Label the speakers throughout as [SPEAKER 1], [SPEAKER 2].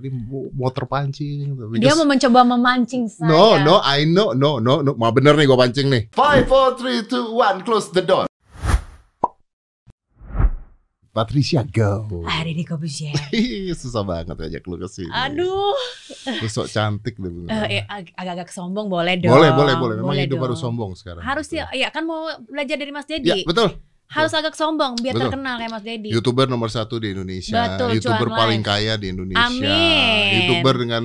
[SPEAKER 1] tadi mau terpancing. tapi
[SPEAKER 2] Dia
[SPEAKER 1] just-
[SPEAKER 2] mau mencoba memancing saya.
[SPEAKER 1] No, no, I know, no, no, no. Mau bener nih gue pancing nih.
[SPEAKER 3] Five, four, three, two, one. Close the door.
[SPEAKER 1] Patricia go.
[SPEAKER 2] Deddy Kobusier.
[SPEAKER 1] Ih, Susah banget ajak lu ke sini.
[SPEAKER 2] Aduh.
[SPEAKER 1] Lu sok cantik lu.
[SPEAKER 2] Eh, eh, ag- agak-agak sombong boleh dong.
[SPEAKER 1] boleh, boleh, boleh. Memang hidup
[SPEAKER 2] dong.
[SPEAKER 1] harus sombong sekarang.
[SPEAKER 2] Harus ya, ya kan mau belajar dari Mas
[SPEAKER 1] Ya,
[SPEAKER 2] Dedi.
[SPEAKER 1] betul.
[SPEAKER 2] Harus agak sombong biar
[SPEAKER 1] Betul.
[SPEAKER 2] terkenal kayak Mas Dedi.
[SPEAKER 1] YouTuber nomor satu di Indonesia.
[SPEAKER 2] Betul,
[SPEAKER 1] YouTuber paling
[SPEAKER 2] live.
[SPEAKER 1] kaya di Indonesia.
[SPEAKER 2] Amin.
[SPEAKER 1] YouTuber dengan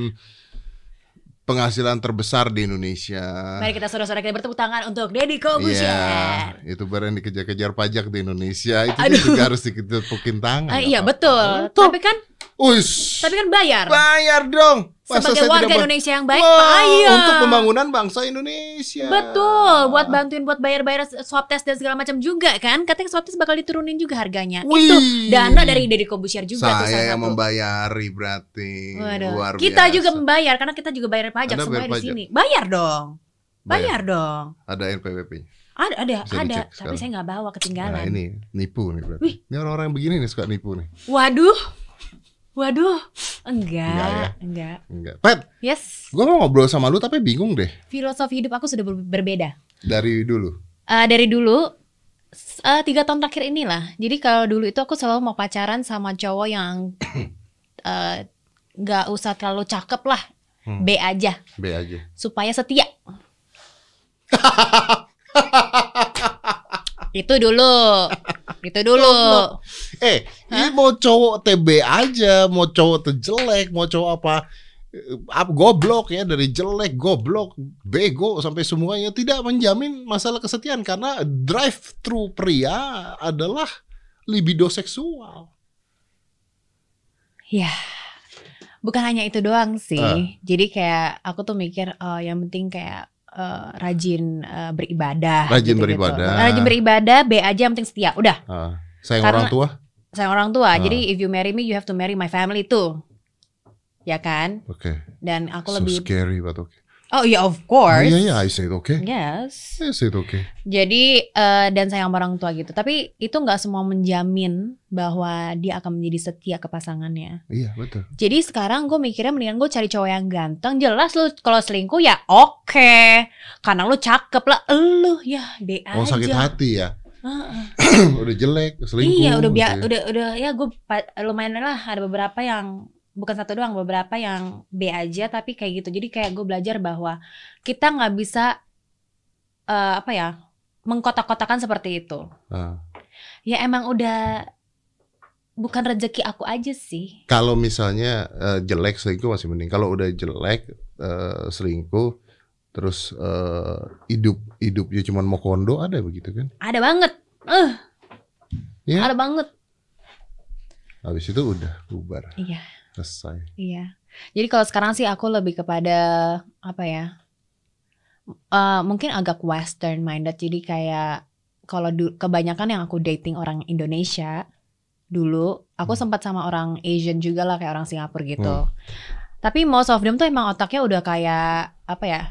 [SPEAKER 1] penghasilan terbesar di Indonesia.
[SPEAKER 2] Mari kita saudara-saudara kita bertepuk tangan untuk Deddy Kobusier.
[SPEAKER 1] Iya, youtuber yang dikejar-kejar pajak di Indonesia itu
[SPEAKER 2] Aduh.
[SPEAKER 1] juga harus ditepukin tangan.
[SPEAKER 2] Ah, iya
[SPEAKER 1] apa-apa.
[SPEAKER 2] betul.
[SPEAKER 1] Betul.
[SPEAKER 2] Tapi kan
[SPEAKER 1] Uish.
[SPEAKER 2] tapi kan bayar.
[SPEAKER 1] bayar dong. Masa
[SPEAKER 2] Sebagai warga
[SPEAKER 1] tidak
[SPEAKER 2] Indonesia yang baik
[SPEAKER 1] Wah,
[SPEAKER 2] bayar.
[SPEAKER 1] Untuk pembangunan bangsa Indonesia.
[SPEAKER 2] Betul, buat bantuin buat bayar-bayar swab test dan segala macam juga kan. Katanya swab test bakal diturunin juga harganya.
[SPEAKER 1] Wih.
[SPEAKER 2] Itu dana dari Deddy Kobusier juga tuh
[SPEAKER 1] Saya yang membayari berarti.
[SPEAKER 2] Waduh.
[SPEAKER 1] Luar
[SPEAKER 2] Kita
[SPEAKER 1] biasa.
[SPEAKER 2] juga membayar karena kita juga bayar pajak
[SPEAKER 1] Anda
[SPEAKER 2] semuanya
[SPEAKER 1] bayar
[SPEAKER 2] di
[SPEAKER 1] pajak?
[SPEAKER 2] sini. Bayar dong.
[SPEAKER 1] Bayar.
[SPEAKER 2] Bayar dong.
[SPEAKER 1] Ada NPWP.
[SPEAKER 2] Ada ada
[SPEAKER 1] Bisa
[SPEAKER 2] ada, tapi
[SPEAKER 1] sekarang.
[SPEAKER 2] saya nggak bawa ketinggalan.
[SPEAKER 1] Nah ini nipu nih berarti.
[SPEAKER 2] Wih.
[SPEAKER 1] Ini orang-orang yang begini nih suka nipu nih.
[SPEAKER 2] Waduh. Waduh. Enggak,
[SPEAKER 1] Enggak ya?
[SPEAKER 2] enggak.
[SPEAKER 1] Enggak. Pet,
[SPEAKER 2] Yes.
[SPEAKER 1] gue mau ngobrol sama lu tapi bingung deh
[SPEAKER 2] Filosofi hidup aku sudah ber- berbeda.
[SPEAKER 1] dari dulu.
[SPEAKER 2] Eh, dari dulu eh, tiga tahun terakhir inilah. Jadi kalau dulu itu aku selalu mau pacaran sama cowok yang eh, nggak usah terlalu cakep lah,
[SPEAKER 1] Hmm.
[SPEAKER 2] B aja,
[SPEAKER 1] B aja.
[SPEAKER 2] supaya setia. itu dulu, itu dulu.
[SPEAKER 1] Eh, ini mau cowok TB aja, mau cowok terjelek, mau cowok apa eh, apa goblok ya dari jelek, goblok, bego sampai semuanya tidak menjamin masalah kesetiaan karena drive thru pria adalah libido seksual.
[SPEAKER 2] Ya, bukan hanya itu doang sih.
[SPEAKER 1] Ah.
[SPEAKER 2] Jadi kayak aku tuh mikir, oh, yang penting kayak eh, rajin eh, beribadah.
[SPEAKER 1] Rajin
[SPEAKER 2] gitu-gitu.
[SPEAKER 1] beribadah.
[SPEAKER 2] Rajin beribadah, B aja yang penting setia. Udah,
[SPEAKER 1] Ah, sayang
[SPEAKER 2] Karena-
[SPEAKER 1] orang tua.
[SPEAKER 2] sayang orang tua.
[SPEAKER 1] Ah.
[SPEAKER 2] Jadi if you marry me, you have to marry my family too. Ya kan?
[SPEAKER 1] Oke.
[SPEAKER 2] Dan aku
[SPEAKER 1] So
[SPEAKER 2] lebih
[SPEAKER 1] scary but okay.
[SPEAKER 2] Oh iya of course.
[SPEAKER 1] Iya iya, I said okay.
[SPEAKER 2] Yes.
[SPEAKER 1] I said okay.
[SPEAKER 2] Jadi eh, dan sayang orang tua gitu. Tapi itu nggak semua menjamin bahwa dia akan menjadi setia ke pasangannya.
[SPEAKER 1] Iya betul.
[SPEAKER 2] Jadi sekarang gue mikirnya mendingan gue cari cowok yang ganteng. Jelas lu kalau selingkuh ya oke. Karena lu cakep lah. Lu ya B aja.
[SPEAKER 1] Oh sakit hati ya. Udah jelek, selingkuh.
[SPEAKER 2] Iya udah biar
[SPEAKER 1] gitu ya.
[SPEAKER 2] udah udah ya gue lumayan lah ada beberapa yang bukan satu doang beberapa yang B aja tapi kayak gitu jadi kayak gue belajar bahwa kita nggak bisa eh, apa ya mengkotak-kotakan seperti itu
[SPEAKER 1] Ah.
[SPEAKER 2] ya emang udah bukan rezeki aku aja sih
[SPEAKER 1] Kalau misalnya eh, jelek selingkuh masih mending. Kalau udah jelek eh, selingkuh terus eh, hidup hidupnya cuma mau kondo ada begitu kan?
[SPEAKER 2] ada banget eh
[SPEAKER 1] Iya.
[SPEAKER 2] ada banget
[SPEAKER 1] Habis itu udah bubar,
[SPEAKER 2] iya
[SPEAKER 1] selesai.
[SPEAKER 2] Iya. Jadi kalau sekarang sih aku lebih kepada apa ya? Eh, mungkin agak western minded. Jadi kayak kalau kebanyakan yang aku dating orang Indonesia dulu, aku
[SPEAKER 1] Hmm.
[SPEAKER 2] sempat sama orang Asian juga lah kayak orang Singapura gitu.
[SPEAKER 1] Hmm.
[SPEAKER 2] Tapi most of them tuh emang otaknya udah kayak apa ya?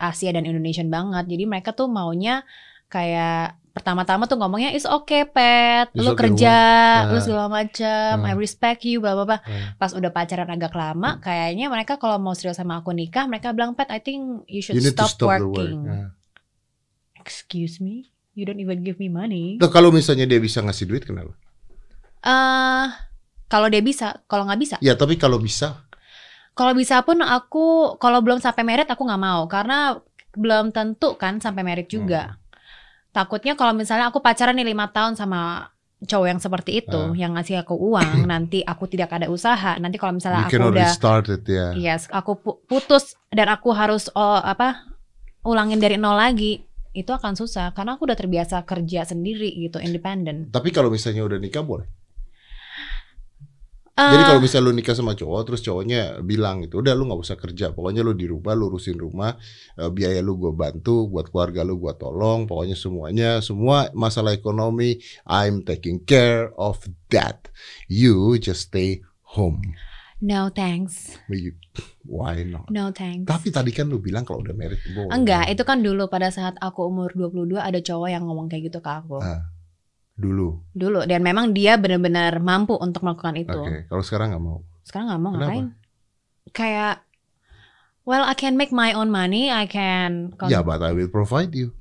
[SPEAKER 2] Asia dan Indonesian banget. Jadi mereka tuh maunya kayak pertama-tama tuh ngomongnya is okay pet,
[SPEAKER 1] It's
[SPEAKER 2] lu
[SPEAKER 1] okay,
[SPEAKER 2] kerja,
[SPEAKER 1] what?
[SPEAKER 2] lu
[SPEAKER 1] Ah.
[SPEAKER 2] segala macam, I
[SPEAKER 1] Ah.
[SPEAKER 2] respect you, bla bla bla
[SPEAKER 1] Ah.
[SPEAKER 2] pas udah pacaran agak lama kayaknya mereka kalau mau serius sama aku nikah mereka bilang pet I think you should
[SPEAKER 1] You
[SPEAKER 2] stop,
[SPEAKER 1] stop the work.
[SPEAKER 2] working
[SPEAKER 1] Ah.
[SPEAKER 2] excuse me you don't even give me money
[SPEAKER 1] Tuh, kalau misalnya dia bisa ngasih duit kenapa?
[SPEAKER 2] eh kalau dia bisa kalau nggak bisa
[SPEAKER 1] Ya tapi kalau bisa,
[SPEAKER 2] kalau bisa pun aku kalau belum sampai merit aku nggak mau karena belum tentu kan sampai merit
[SPEAKER 1] Hmm.
[SPEAKER 2] Takutnya kalau misalnya aku pacaran nih lima tahun sama cowok yang seperti itu
[SPEAKER 1] Ah.
[SPEAKER 2] yang ngasih aku uang nanti aku tidak ada usaha nanti kalau misalnya
[SPEAKER 1] you
[SPEAKER 2] aku udah
[SPEAKER 1] it ya.
[SPEAKER 2] Yes, aku pu- putus dan aku harus oh, apa ulangin dari nol lagi. Itu akan susah karena aku udah terbiasa kerja sendiri gitu, independen.
[SPEAKER 1] Tapi kalau misalnya udah nikah boleh.
[SPEAKER 2] Eh,
[SPEAKER 1] Jadi kalau misalnya lu nikah sama cowok terus cowoknya bilang gitu, udah lu nggak usah kerja, pokoknya lu di rumah, lu urusin rumah, eh, biaya lu gua bantu, buat keluarga lu gua tolong, pokoknya semuanya, semua masalah ekonomi, I'm taking care of that. You just stay home.
[SPEAKER 2] no thanks,
[SPEAKER 1] You- Why not?
[SPEAKER 2] no thanks.
[SPEAKER 1] Tapi tadi kan lu bilang kalau udah married boleh.
[SPEAKER 2] Enggak, itu kan dulu pada saat aku umur 22 ada cowok yang ngomong kayak gitu ke aku.
[SPEAKER 1] Ah. Dulu.
[SPEAKER 2] Dulu dan memang dia benar-benar mampu untuk melakukan itu.
[SPEAKER 1] Oke, kalau sekarang nggak mau.
[SPEAKER 2] Sekarang nggak mau
[SPEAKER 1] Kenapa?
[SPEAKER 2] ngapain? kayak well I can make my own money, I can
[SPEAKER 1] Ya, but I will provide you.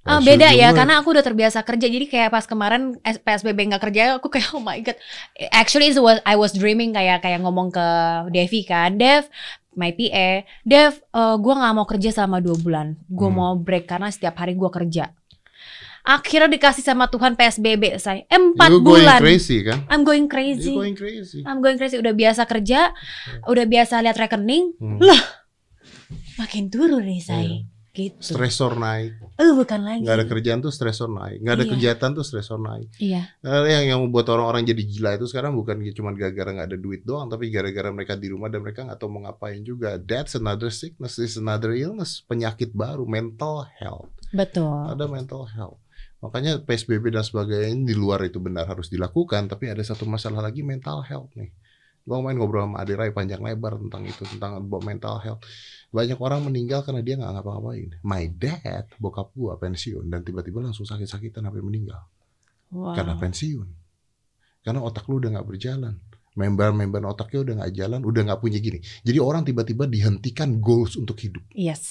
[SPEAKER 1] Why
[SPEAKER 2] beda ya
[SPEAKER 1] work?
[SPEAKER 2] karena aku udah terbiasa kerja jadi kayak pas kemarin PSBB nggak kerja aku kayak oh my god actually it was I was dreaming kayak kayak ngomong ke Devi kan Dev my PA Dev eh, gua nggak mau kerja selama dua bulan gua
[SPEAKER 1] Hmm.
[SPEAKER 2] mau break karena setiap hari gua kerja akhirnya dikasih sama Tuhan PSBB saya empat
[SPEAKER 1] you going
[SPEAKER 2] bulan
[SPEAKER 1] crazy kan?
[SPEAKER 2] I'm going crazy
[SPEAKER 1] going crazy.
[SPEAKER 2] I'm going crazy udah biasa kerja udah biasa lihat rekening
[SPEAKER 1] Hmm.
[SPEAKER 2] makin turun nih saya gitu
[SPEAKER 1] Stresor naik.
[SPEAKER 2] eh bukan lagi
[SPEAKER 1] Nggak ada kerjaan tuh stresor naik. Nggak ada
[SPEAKER 2] Iya.
[SPEAKER 1] kegiatan tuh stresor naik.
[SPEAKER 2] iya
[SPEAKER 1] Nah, yang yang membuat orang-orang jadi gila itu sekarang bukan cuma gara-gara nggak ada duit doang, tapi gara-gara mereka di rumah dan mereka nggak tahu mau ngapain juga. That's another sickness, is another illness, penyakit baru, mental health.
[SPEAKER 2] betul
[SPEAKER 1] Ada mental health. Makanya PSBB dan sebagainya di luar itu benar harus dilakukan, tapi ada satu masalah lagi mental health nih. Gua main ngobrol sama Ade Rai panjang lebar tentang itu, tentang about mental health. Banyak orang meninggal karena dia nggak ngapa-ngapain. My dad, bokap gua pensiun dan tiba-tiba langsung sakit-sakitan sampai meninggal
[SPEAKER 2] Wow.
[SPEAKER 1] karena pensiun. Karena otak lu udah nggak berjalan. Member-member otaknya udah nggak jalan, udah nggak punya gini. Jadi orang tiba-tiba dihentikan goals untuk hidup.
[SPEAKER 2] Yes.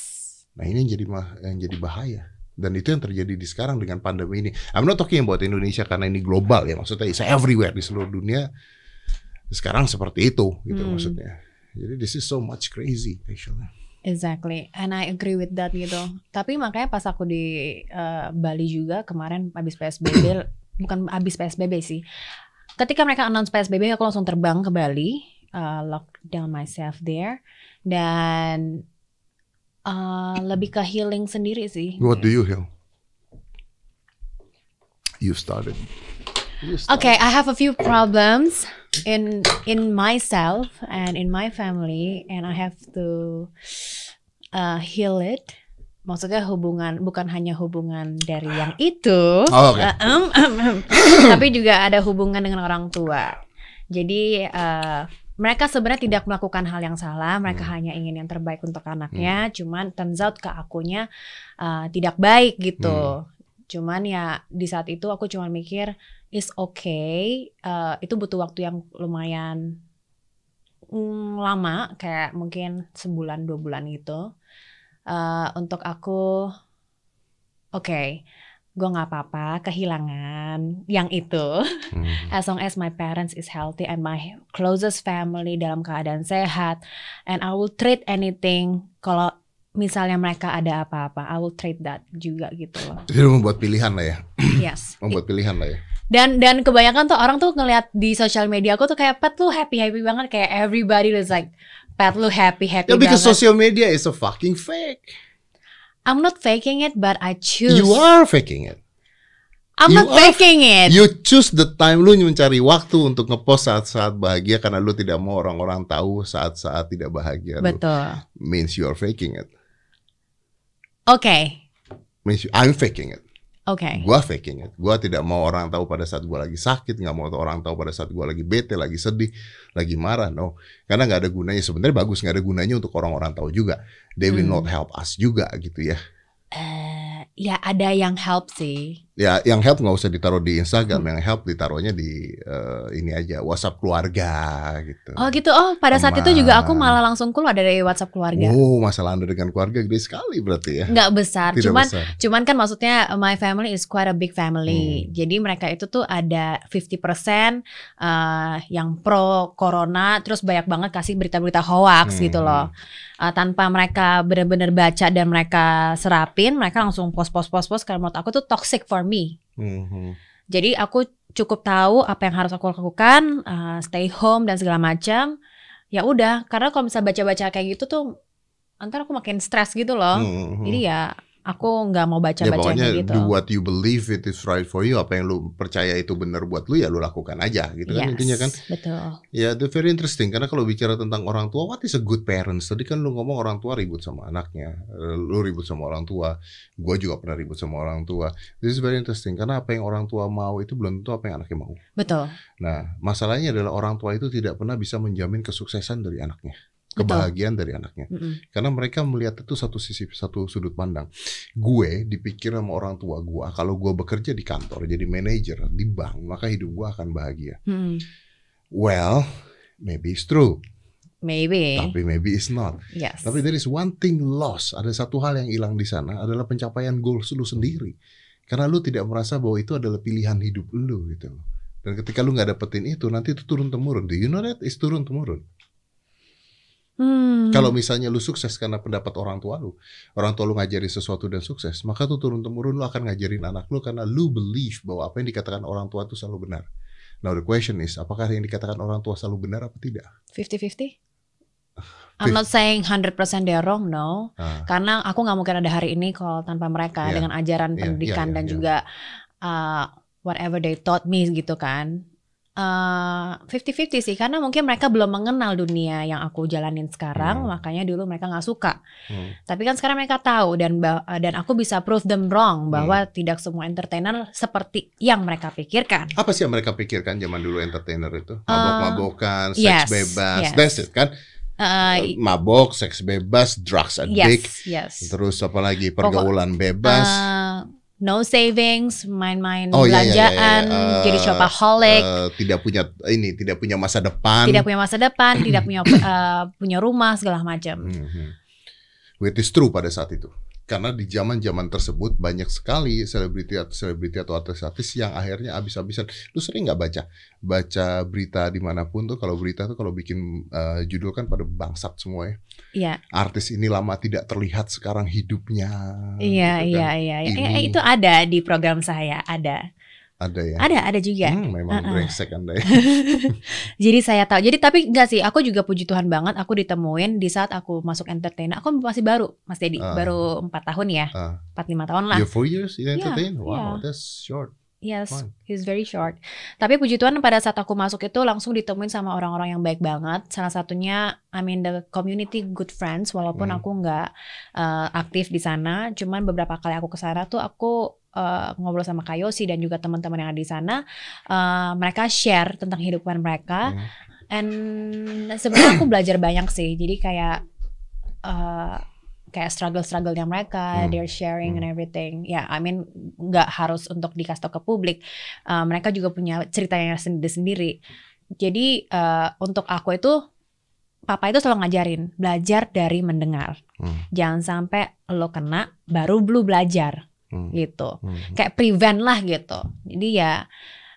[SPEAKER 1] Nah ini yang jadi yang jadi bahaya. Dan itu yang terjadi di sekarang dengan pandemi ini. I'm not talking about Indonesia karena ini global ya maksudnya it's everywhere di seluruh dunia. Sekarang seperti itu gitu
[SPEAKER 2] Hmm.
[SPEAKER 1] maksudnya. Jadi this is so much crazy actually.
[SPEAKER 2] Exactly, and I agree with that gitu. Tapi makanya pas aku di eh, Bali juga kemarin habis PSBB, bukan habis PSBB sih. Ketika mereka announce PSBB, aku langsung terbang ke Bali, eh, lock down myself there, dan eh, lebih ke healing sendiri sih.
[SPEAKER 1] What do you heal? You started. You started.
[SPEAKER 2] Okay, I have a few problems in in myself and in my family, and I have to uh, heal it. Maksudnya hubungan bukan hanya hubungan dari yang itu,
[SPEAKER 1] Oh, oke.
[SPEAKER 2] uh, em, em, em. tapi juga ada hubungan dengan orang tua. Jadi uh, mereka sebenarnya tidak melakukan hal yang salah, mereka
[SPEAKER 1] Hmm.
[SPEAKER 2] hanya ingin yang terbaik untuk anaknya. Cuman turns out ke akunya uh, tidak baik gitu.
[SPEAKER 1] Hmm.
[SPEAKER 2] Cuman ya di saat itu aku cuma mikir is okay. uh, itu butuh waktu yang lumayan mm, lama, kayak mungkin sebulan dua bulan gitu. Uh, untuk aku, oke, gue nggak apa-apa kehilangan yang itu.
[SPEAKER 1] Hmm.
[SPEAKER 2] As long as my parents is healthy and my closest family dalam keadaan sehat, and I will treat anything kalau misalnya mereka ada apa-apa, I will treat that juga gitu loh.
[SPEAKER 1] Jadi membuat pilihan lah ya,
[SPEAKER 2] Yes.
[SPEAKER 1] membuat pilihan lah ya.
[SPEAKER 2] Dan dan kebanyakan tuh orang tuh ngelihat di sosial media aku tuh kayak pet lu happy happy banget kayak everybody is like pet lu happy happy
[SPEAKER 1] Ya because
[SPEAKER 2] banget.
[SPEAKER 1] social media is a fucking fake.
[SPEAKER 2] I'm not faking it but I choose.
[SPEAKER 1] You are faking it.
[SPEAKER 2] I'm
[SPEAKER 1] you
[SPEAKER 2] not
[SPEAKER 1] are-
[SPEAKER 2] faking it.
[SPEAKER 1] You choose the time lu mencari waktu untuk ngepost saat-saat bahagia karena lu tidak mau orang-orang tahu saat-saat tidak bahagia. lu.
[SPEAKER 2] Betul.
[SPEAKER 1] Means you are faking it.
[SPEAKER 2] Oke.
[SPEAKER 1] Means you, I'm faking it.
[SPEAKER 2] Oke.
[SPEAKER 1] Gua faking it. Gua tidak mau orang tahu pada saat gua lagi sakit, nggak mau orang tahu pada saat gua lagi bete, lagi sedih, lagi marah. No, karena nggak ada gunanya. Sebenarnya bagus nggak ada gunanya untuk orang-orang tahu juga. They will
[SPEAKER 2] Hmm.
[SPEAKER 1] not help us juga gitu ya.
[SPEAKER 2] Eh, ya ada yang help sih.
[SPEAKER 1] Ya, yang help nggak usah ditaruh di Instagram,
[SPEAKER 2] Hmm.
[SPEAKER 1] yang help ditaruhnya di eh, ini aja WhatsApp keluarga gitu.
[SPEAKER 2] Oh gitu. Oh pada saat itu juga aku malah langsung keluar dari WhatsApp keluarga.
[SPEAKER 1] Oh, masalah anda dengan keluarga gede sekali berarti ya.
[SPEAKER 2] Nggak besar.
[SPEAKER 1] Tidak
[SPEAKER 2] cuman
[SPEAKER 1] besar.
[SPEAKER 2] Cuman kan maksudnya my family is quite a big family.
[SPEAKER 1] Hmm.
[SPEAKER 2] Jadi mereka itu tuh ada 50% eh, yang pro corona terus banyak banget kasih berita-berita hoax
[SPEAKER 1] Hmm.
[SPEAKER 2] gitu loh. Eh, tanpa mereka benar-benar baca dan mereka serapin, mereka langsung post-post-post-post karena menurut aku tuh toxic for me.
[SPEAKER 1] Mhm.
[SPEAKER 2] Jadi aku cukup tahu apa yang harus aku lakukan, eh, stay home dan segala macam. Ya udah, karena kalau misalnya baca-baca kayak gitu tuh antar aku makin stres gitu loh.
[SPEAKER 1] Mhm.
[SPEAKER 2] Jadi ya aku nggak mau
[SPEAKER 1] ya
[SPEAKER 2] baca-baca
[SPEAKER 1] pokoknya
[SPEAKER 2] kayak gitu.
[SPEAKER 1] do what you believe it is right for you. Apa yang lu percaya itu benar buat lu ya lu lakukan aja gitu kan
[SPEAKER 2] Yes,
[SPEAKER 1] intinya kan.
[SPEAKER 2] Betul.
[SPEAKER 1] Ya, itu very interesting karena kalau bicara tentang orang tua, what is a good parents? Tadi kan lu ngomong orang tua ribut sama anaknya, Eh, lu ribut sama orang tua, gue juga pernah ribut sama orang tua. This is very interesting karena apa yang orang tua mau itu belum tentu apa yang anaknya mau.
[SPEAKER 2] Betul.
[SPEAKER 1] Nah, masalahnya adalah orang tua itu tidak pernah bisa menjamin kesuksesan dari anaknya,
[SPEAKER 2] Betul.
[SPEAKER 1] kebahagiaan dari anaknya.
[SPEAKER 2] Mm-mm.
[SPEAKER 1] Karena mereka melihat itu satu sisi satu sudut pandang. Gue dipikir sama orang tua gue, kalau gue bekerja di kantor jadi manajer di bank, maka hidup gue akan bahagia.
[SPEAKER 2] Mm-mm.
[SPEAKER 1] Well, maybe it's true.
[SPEAKER 2] maybe.
[SPEAKER 1] tapi maybe it's not.
[SPEAKER 2] yes.
[SPEAKER 1] Tapi there is one thing lost. Ada satu hal yang hilang di sana adalah pencapaian goals lu sendiri. Karena lu tidak merasa bahwa itu adalah pilihan hidup lu gitu. Dan ketika lu nggak dapetin itu, nanti itu turun temurun. Do you know that? It's turun temurun.
[SPEAKER 2] Hmm.
[SPEAKER 1] Kalau misalnya lu sukses karena pendapat orang tua lu, orang tua lu ngajarin sesuatu dan sukses, maka tuh turun temurun lu akan ngajarin anak lu karena lu believe bahwa apa yang dikatakan orang tua itu selalu benar. Now the question is, apakah yang dikatakan orang tua selalu benar apa tidak?
[SPEAKER 2] 50-50? I'm not saying 100% they're wrong, no.
[SPEAKER 1] Ah,
[SPEAKER 2] Karena aku nggak mungkin ada hari ini kalau tanpa mereka
[SPEAKER 1] Iya.
[SPEAKER 2] dengan ajaran
[SPEAKER 1] Iya,
[SPEAKER 2] pendidikan
[SPEAKER 1] iya,
[SPEAKER 2] dan
[SPEAKER 1] iya.
[SPEAKER 2] juga uh, whatever they taught me gitu kan. Uh, 50-50 sih karena mungkin mereka belum mengenal dunia yang aku jalanin sekarang
[SPEAKER 1] Hmm.
[SPEAKER 2] makanya dulu mereka nggak suka
[SPEAKER 1] hmm.
[SPEAKER 2] tapi kan sekarang mereka tahu dan dan aku bisa prove them wrong bahwa
[SPEAKER 1] Hmm.
[SPEAKER 2] tidak semua entertainer seperti yang mereka pikirkan
[SPEAKER 1] Apa sih yang mereka pikirkan zaman dulu entertainer itu? Mabok-mabokan, seks
[SPEAKER 2] yes,
[SPEAKER 1] bebas,
[SPEAKER 2] yes.
[SPEAKER 1] that's it kan?
[SPEAKER 2] Uh,
[SPEAKER 1] Mabok, seks bebas, drugs addict,
[SPEAKER 2] yes yes
[SPEAKER 1] terus apa lagi pergaulan bebas.
[SPEAKER 2] Uh, no savings, main-main
[SPEAKER 1] Oh, iya, iya, iya, iya.
[SPEAKER 2] belanjaan,
[SPEAKER 1] Eh,
[SPEAKER 2] jadi shopaholic,
[SPEAKER 1] Eh, tidak punya ini, tidak punya masa depan.
[SPEAKER 2] tidak punya masa depan, tidak punya uh, punya rumah segala macam.
[SPEAKER 1] Mhm. Which is true pada saat itu. Karena di zaman-zaman tersebut banyak sekali selebriti atau selebriti atau artis-artis yang akhirnya habis-habisan. Lu sering nggak baca baca berita di mana pun tuh kalau berita tuh kalau bikin eh, judul kan pada bangsat semua ya.
[SPEAKER 2] Iya,
[SPEAKER 1] Artis ini lama tidak terlihat sekarang hidupnya.
[SPEAKER 2] iya,
[SPEAKER 1] gitu
[SPEAKER 2] iya,
[SPEAKER 1] kan.
[SPEAKER 2] iya, iya. Eh, itu ada di program saya, ada,
[SPEAKER 1] Ada ya.
[SPEAKER 2] ada, ada juga.
[SPEAKER 1] Hmm, memang
[SPEAKER 2] Uh-uh.
[SPEAKER 1] brengsek anda ya.
[SPEAKER 2] Jadi saya tahu. Jadi tapi enggak sih, aku juga puji Tuhan banget aku ditemuin di saat aku masuk entertain. Aku masih baru, Mas Dedi,
[SPEAKER 1] Ah.
[SPEAKER 2] baru empat tahun ya,
[SPEAKER 1] Ah.
[SPEAKER 2] empat lima tahun lah.
[SPEAKER 1] You're four years in
[SPEAKER 2] Iya,
[SPEAKER 1] entertain? Wow,
[SPEAKER 2] iya.
[SPEAKER 1] that's short.
[SPEAKER 2] Yes, he's very short. Tapi puji Tuhan pada saat aku masuk itu langsung ditemuin sama orang-orang yang baik banget. Salah satunya, I mean the community good friends. Walaupun
[SPEAKER 1] Hmm.
[SPEAKER 2] aku nggak uh, aktif di sana, cuman beberapa kali aku ke sana tuh aku uh, ngobrol sama Kayosi dan juga teman-teman yang ada di sana. Uh, mereka share tentang kehidupan mereka.
[SPEAKER 1] Hmm.
[SPEAKER 2] And sebenarnya aku belajar banyak sih. Jadi kayak uh, kayak struggle-struggle-nya mereka,
[SPEAKER 1] Hmm.
[SPEAKER 2] they're sharing
[SPEAKER 1] Hmm.
[SPEAKER 2] and everything. Ya, I mean nggak harus untuk dikasih tau ke publik. Uh, mereka juga punya ceritanya sendiri-sendiri. Jadi uh, untuk aku itu papa itu selalu ngajarin belajar dari mendengar.
[SPEAKER 1] Hmm.
[SPEAKER 2] Jangan sampai lo kena baru lu belajar
[SPEAKER 1] Hmm.
[SPEAKER 2] gitu
[SPEAKER 1] Hmm.
[SPEAKER 2] kayak prevent lah gitu. Jadi ya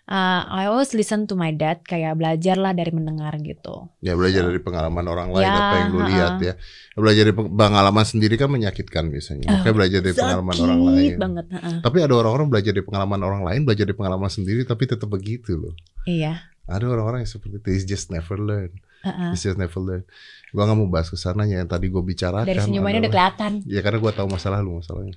[SPEAKER 2] uh, I always listen to my dad kayak belajarlah dari mendengar gitu.
[SPEAKER 1] Ya belajar dari pengalaman orang lain
[SPEAKER 2] Ya,
[SPEAKER 1] apa yang lu
[SPEAKER 2] ha-ha.
[SPEAKER 1] lihat ya. Belajar dari peng- pengalaman sendiri kan menyakitkan biasanya. Makanya belajar dari pengalaman orang
[SPEAKER 2] Sakit
[SPEAKER 1] lain.
[SPEAKER 2] banget. heeh.
[SPEAKER 1] Tapi ada orang-orang belajar dari pengalaman orang lain, belajar dari pengalaman sendiri tapi tetap begitu loh.
[SPEAKER 2] Iya.
[SPEAKER 1] Ada orang-orang yang seperti itu, It's just never learn.
[SPEAKER 2] heeh.
[SPEAKER 1] It's just never learn. Gua nggak mau bahas ke sananya yang tadi gue bicarakan.
[SPEAKER 2] Dari senyumannya udah kelihatan.
[SPEAKER 1] Ya karena gue tahu masalah lu masalahnya.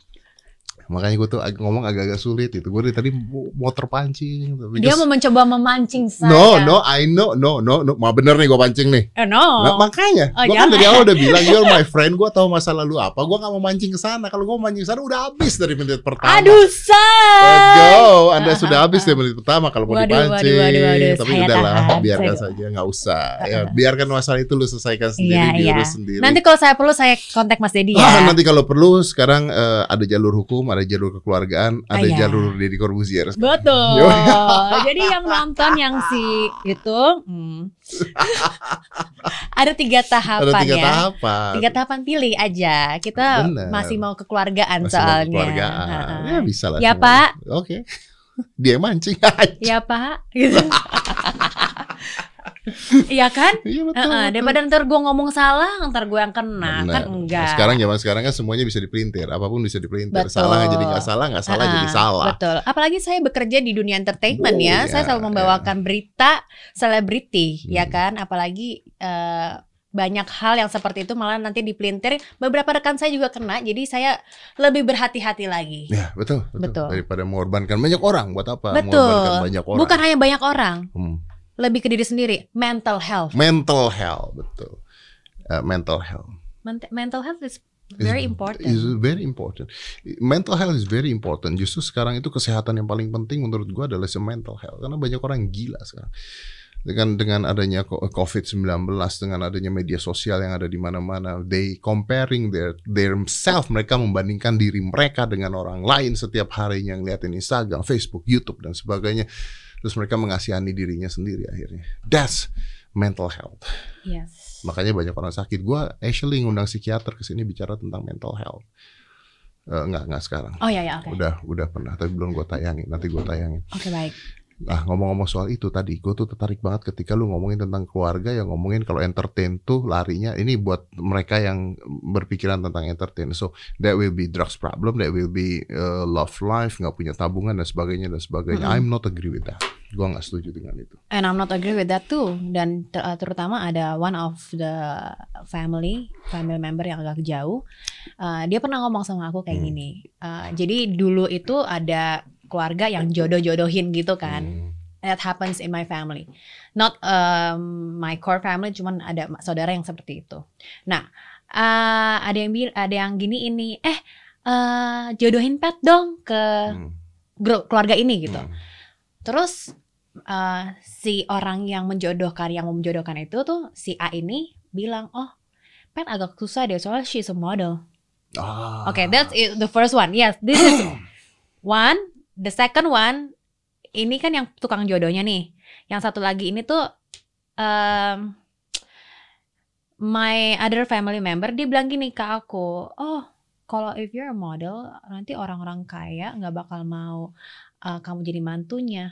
[SPEAKER 1] Makanya gue tuh ag- ngomong agak-agak sulit itu. Gue dari tadi mau terpancing. tapi
[SPEAKER 2] Dia mau mencoba memancing saya.
[SPEAKER 1] No, no, I know, no, no, no. Mau bener nih gue pancing nih.
[SPEAKER 2] Eh, no.
[SPEAKER 1] Nah, makanya,
[SPEAKER 2] Oh,
[SPEAKER 1] gue kan dari awal udah bilang you're my friend, gue tahu masa lalu apa, gue gak mau mancing ke sana. Kalau gue mancing ke sana udah habis dari menit pertama.
[SPEAKER 2] Aduh, say.
[SPEAKER 1] Let's go, Anda sudah habis dari menit pertama kalau mau dipancing.
[SPEAKER 2] waduh, waduh, waduh.
[SPEAKER 1] Tapi udahlah, biarkan
[SPEAKER 2] saya-
[SPEAKER 1] saja, nggak usah. Ya, biarkan masalah itu lu selesaikan sendiri,
[SPEAKER 2] Iya, iya.
[SPEAKER 1] diurus sendiri.
[SPEAKER 2] Nanti kalau saya perlu saya kontak Mas Dedi
[SPEAKER 1] Ah,
[SPEAKER 2] ya.
[SPEAKER 1] nanti kalau perlu sekarang eh, ada jalur hukum, ada jalur kekeluargaan, ada
[SPEAKER 2] Ah, iya.
[SPEAKER 1] jalur Deddy Corbuzier.
[SPEAKER 2] Betul. Jadi yang nonton yang si itu hmm, ada tiga tahapan
[SPEAKER 1] Ada tiga
[SPEAKER 2] ya.
[SPEAKER 1] tahapan.
[SPEAKER 2] Tiga tahapan pilih aja. Kita
[SPEAKER 1] Bener.
[SPEAKER 2] masih mau kekeluargaan
[SPEAKER 1] Masih mau
[SPEAKER 2] soalnya.
[SPEAKER 1] kekeluargaan.
[SPEAKER 2] Heeh.
[SPEAKER 1] Ya bisa lah.
[SPEAKER 2] Ya,
[SPEAKER 1] semua.
[SPEAKER 2] Pak.
[SPEAKER 1] Oke. Dia yang mancing.
[SPEAKER 2] Ya Pak. Gitu. Iya kan?
[SPEAKER 1] Iya betul.
[SPEAKER 2] Heeh,
[SPEAKER 1] betul.
[SPEAKER 2] daripada ntar gue ngomong salah, ntar gue yang kena
[SPEAKER 1] Benar.
[SPEAKER 2] kan enggak.
[SPEAKER 1] Sekarang zaman sekarang kan semuanya bisa dipelintir, apa pun bisa dipelintir.
[SPEAKER 2] Betul.
[SPEAKER 1] Salah jadi nggak salah, nggak salah jadi
[SPEAKER 2] Ah,
[SPEAKER 1] salah.
[SPEAKER 2] Betul. Apalagi saya bekerja di dunia entertainment
[SPEAKER 1] Oh,
[SPEAKER 2] ya.
[SPEAKER 1] iya,
[SPEAKER 2] Saya selalu membawakan berita selebriti, ya
[SPEAKER 1] Hmm.
[SPEAKER 2] kan? Apalagi eh, banyak hal yang seperti itu malah nanti dipelintir. Beberapa rekan saya juga kena, jadi saya lebih berhati-hati lagi.
[SPEAKER 1] Ya betul, betul.
[SPEAKER 2] Betul.
[SPEAKER 1] Daripada mengorbankan banyak orang, buat apa?
[SPEAKER 2] Betul.
[SPEAKER 1] Mengorbankan banyak orang.
[SPEAKER 2] Bukan hanya banyak orang,
[SPEAKER 1] Hmm.
[SPEAKER 2] Lebih ke diri sendiri. Mental health.
[SPEAKER 1] Mental health, betul. Uh, mental health
[SPEAKER 2] Ment- mental health is very
[SPEAKER 1] is,
[SPEAKER 2] important.
[SPEAKER 1] Is very important. Mental health is very important. Justru sekarang itu kesehatan yang paling penting menurut gua adalah si mental health. Karena banyak orang gila sekarang. Dengan dengan adanya ko- COVID-19, dengan adanya media sosial yang ada di mana-mana, they comparing their self, mereka membandingkan diri mereka dengan orang lain setiap harinya ngeliatin Instagram, Facebook, YouTube dan sebagainya. Terus mereka mengasihani dirinya sendiri akhirnya. That's mental health.
[SPEAKER 2] Yes.
[SPEAKER 1] Makanya banyak orang sakit. Gua actually ngundang psikiater ke sini bicara tentang mental health. Eh, enggak, enggak sekarang.
[SPEAKER 2] Oh ya ya oke.
[SPEAKER 1] Udah, udah pernah, tapi belum gue tayangin. Nanti gue tayangin.
[SPEAKER 2] Oke baik.
[SPEAKER 1] Nah, ngomong-ngomong soal itu tadi, gue tuh tertarik banget ketika lu ngomongin tentang keluarga yang ngomongin kalau entertain tuh larinya ini buat mereka yang berpikiran tentang entertain. So that will be drugs problem, that will be uh, love life, nggak punya tabungan dan sebagainya dan sebagainya.
[SPEAKER 2] Mm-mm.
[SPEAKER 1] I'm not agree with that. Gue nggak setuju dengan itu.
[SPEAKER 2] And I'm not agree with that too. Dan ter- uh, terutama ada one of the family, family member yang agak jauh. uh, dia pernah ngomong sama aku kayak
[SPEAKER 1] Hmm.
[SPEAKER 2] gini. uh, jadi dulu itu ada keluarga yang jodoh-jodohin gitu kan.
[SPEAKER 1] Hmm.
[SPEAKER 2] That happens in my family. Not um, my core family, cuman ada saudara yang seperti itu. Nah, uh, ada yang ada yang gini ini, eh uh, jodohin pet dong ke
[SPEAKER 1] Hmm.
[SPEAKER 2] keluarga ini gitu.
[SPEAKER 1] Hmm.
[SPEAKER 2] Terus uh, si orang yang menjodohkan yang mau menjodohkan itu tuh si A ini bilang, "Oh, Pet agak susah deh soalnya she's a model."
[SPEAKER 1] Ah.
[SPEAKER 2] Oke, that's it, the first one. Yes, this is one. The second one ini kan yang tukang jodohnya nih. Yang satu lagi ini tuh um, my other family member dia bilang gini ke aku, "Oh, kalau if you're a model, nanti orang-orang kaya nggak bakal mau uh, kamu jadi mantunya."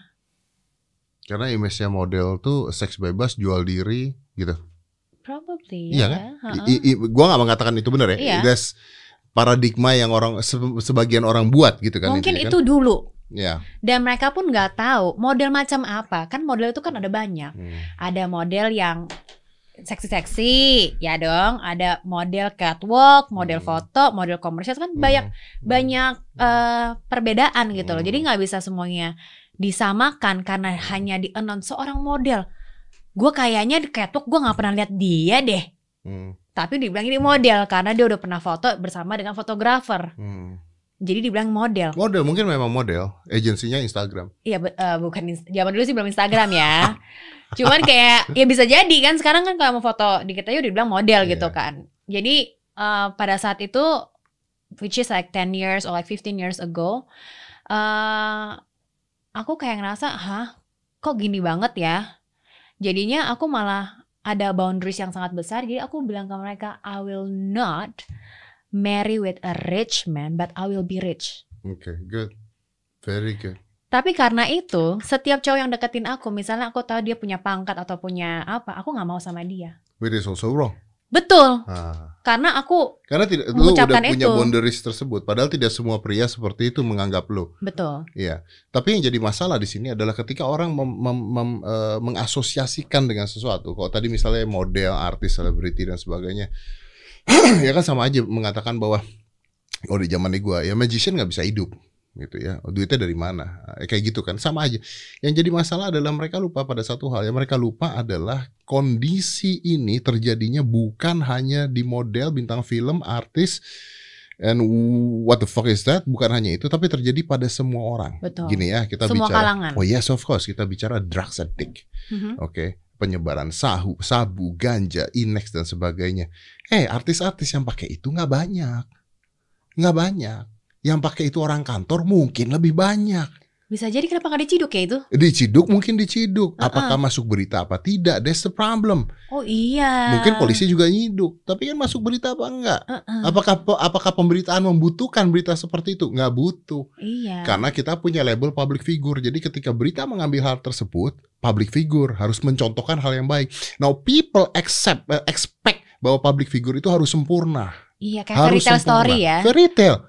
[SPEAKER 1] Karena image-nya model tuh seks bebas, jual diri, gitu.
[SPEAKER 2] Probably.
[SPEAKER 1] Iya
[SPEAKER 2] ya.
[SPEAKER 1] kan?
[SPEAKER 2] Ha-ha.
[SPEAKER 1] I, i- gua nggak mengatakan itu benar ya.
[SPEAKER 2] Iya.
[SPEAKER 1] That's paradigma yang orang se- sebagian orang buat gitu kan.
[SPEAKER 2] Mungkin
[SPEAKER 1] intinya
[SPEAKER 2] itu dulu.
[SPEAKER 1] Kan? Ya.
[SPEAKER 2] Dan mereka pun nggak tahu model macam apa. Kan model itu kan ada banyak.
[SPEAKER 1] Hmm.
[SPEAKER 2] Ada model yang seksi-seksi, ya dong. Ada model catwalk, model
[SPEAKER 1] Hmm.
[SPEAKER 2] foto, model komersial kan banyak
[SPEAKER 1] Hmm.
[SPEAKER 2] banyak eh, perbedaan gitu loh.
[SPEAKER 1] Hmm.
[SPEAKER 2] Jadi nggak bisa semuanya disamakan karena hanya di announce seorang model. Gue kayaknya di catwalk gue nggak pernah lihat dia deh.
[SPEAKER 1] Hmm.
[SPEAKER 2] Tapi dibilang ini model karena dia udah pernah foto bersama dengan fotografer.
[SPEAKER 1] Hmm.
[SPEAKER 2] Jadi dibilang model.
[SPEAKER 1] Model mungkin memang model, agensinya Instagram.
[SPEAKER 2] Iya, eh, bukan zaman dulu sih belum Instagram ya. Cuman kayak ya bisa jadi kan sekarang kan kalau mau foto dikit aja udah dibilang model gitu
[SPEAKER 1] Iya.
[SPEAKER 2] kan. Jadi eh, pada saat itu which is like 10 years or like 15 years ago eh aku kayak ngerasa, "Hah, kok gini banget ya?" Jadinya aku malah ada boundaries yang sangat besar. Jadi aku bilang ke mereka, "I will not marry with a rich man, but I will be rich."
[SPEAKER 1] Oke, good. Very good.
[SPEAKER 2] Tapi karena itu, setiap cowok yang deketin aku, misalnya aku tahu dia punya pangkat atau punya apa, aku nggak mau sama dia.
[SPEAKER 1] Which is also wrong.
[SPEAKER 2] Betul,
[SPEAKER 1] Ah.
[SPEAKER 2] karena aku
[SPEAKER 1] Karena tidak lu udah punya
[SPEAKER 2] itu.
[SPEAKER 1] boundaries tersebut. Padahal tidak semua pria seperti itu menganggap lu.
[SPEAKER 2] betul,
[SPEAKER 1] Iya. Tapi yang jadi masalah di sini adalah ketika orang mem- mem- mem- eh, mengasosiasikan dengan sesuatu. Kalau tadi misalnya model, artis, selebriti dan sebagainya, ya kan sama aja mengatakan bahwa oh di zaman gua ya magician nggak bisa hidup gitu ya. Duitnya dari mana? Eh, kayak gitu kan. Sama aja. Yang jadi masalah adalah mereka lupa pada satu hal. Yang mereka lupa adalah kondisi ini terjadinya bukan hanya di model bintang film artis and what the fuck is that? Bukan hanya itu tapi terjadi pada semua orang.
[SPEAKER 2] Betul.
[SPEAKER 1] gini ya kita
[SPEAKER 2] Semua
[SPEAKER 1] bicara
[SPEAKER 2] kalangan.
[SPEAKER 1] oh yes of course. Kita bicara drugs addict.
[SPEAKER 2] Mhm.
[SPEAKER 1] oke. Penyebaran sahu sabu ganja inex dan sebagainya. Eh artis-artis yang pakai itu nggak banyak. Nggak banyak yang pakai itu orang kantor mungkin lebih banyak
[SPEAKER 2] Bisa jadi kenapa nggak diciduk ya itu?
[SPEAKER 1] diciduk mungkin diciduk
[SPEAKER 2] Uh-uh.
[SPEAKER 1] apakah masuk berita apa tidak that's the problem
[SPEAKER 2] Oh iya.
[SPEAKER 1] mungkin polisi juga nyiduk tapi kan masuk berita apa enggak
[SPEAKER 2] Uh-uh.
[SPEAKER 1] apakah apakah pemberitaan membutuhkan berita seperti itu nggak butuh
[SPEAKER 2] Iya.
[SPEAKER 1] Karena kita punya label public figure. Jadi ketika berita mengambil hal tersebut, public figure harus mencontohkan hal yang baik. Now people accept eh, expect bahwa public figure itu harus sempurna.
[SPEAKER 2] Iya kayak fairy
[SPEAKER 1] harus
[SPEAKER 2] tale
[SPEAKER 1] sempurna.
[SPEAKER 2] story ya.
[SPEAKER 1] Fairy tale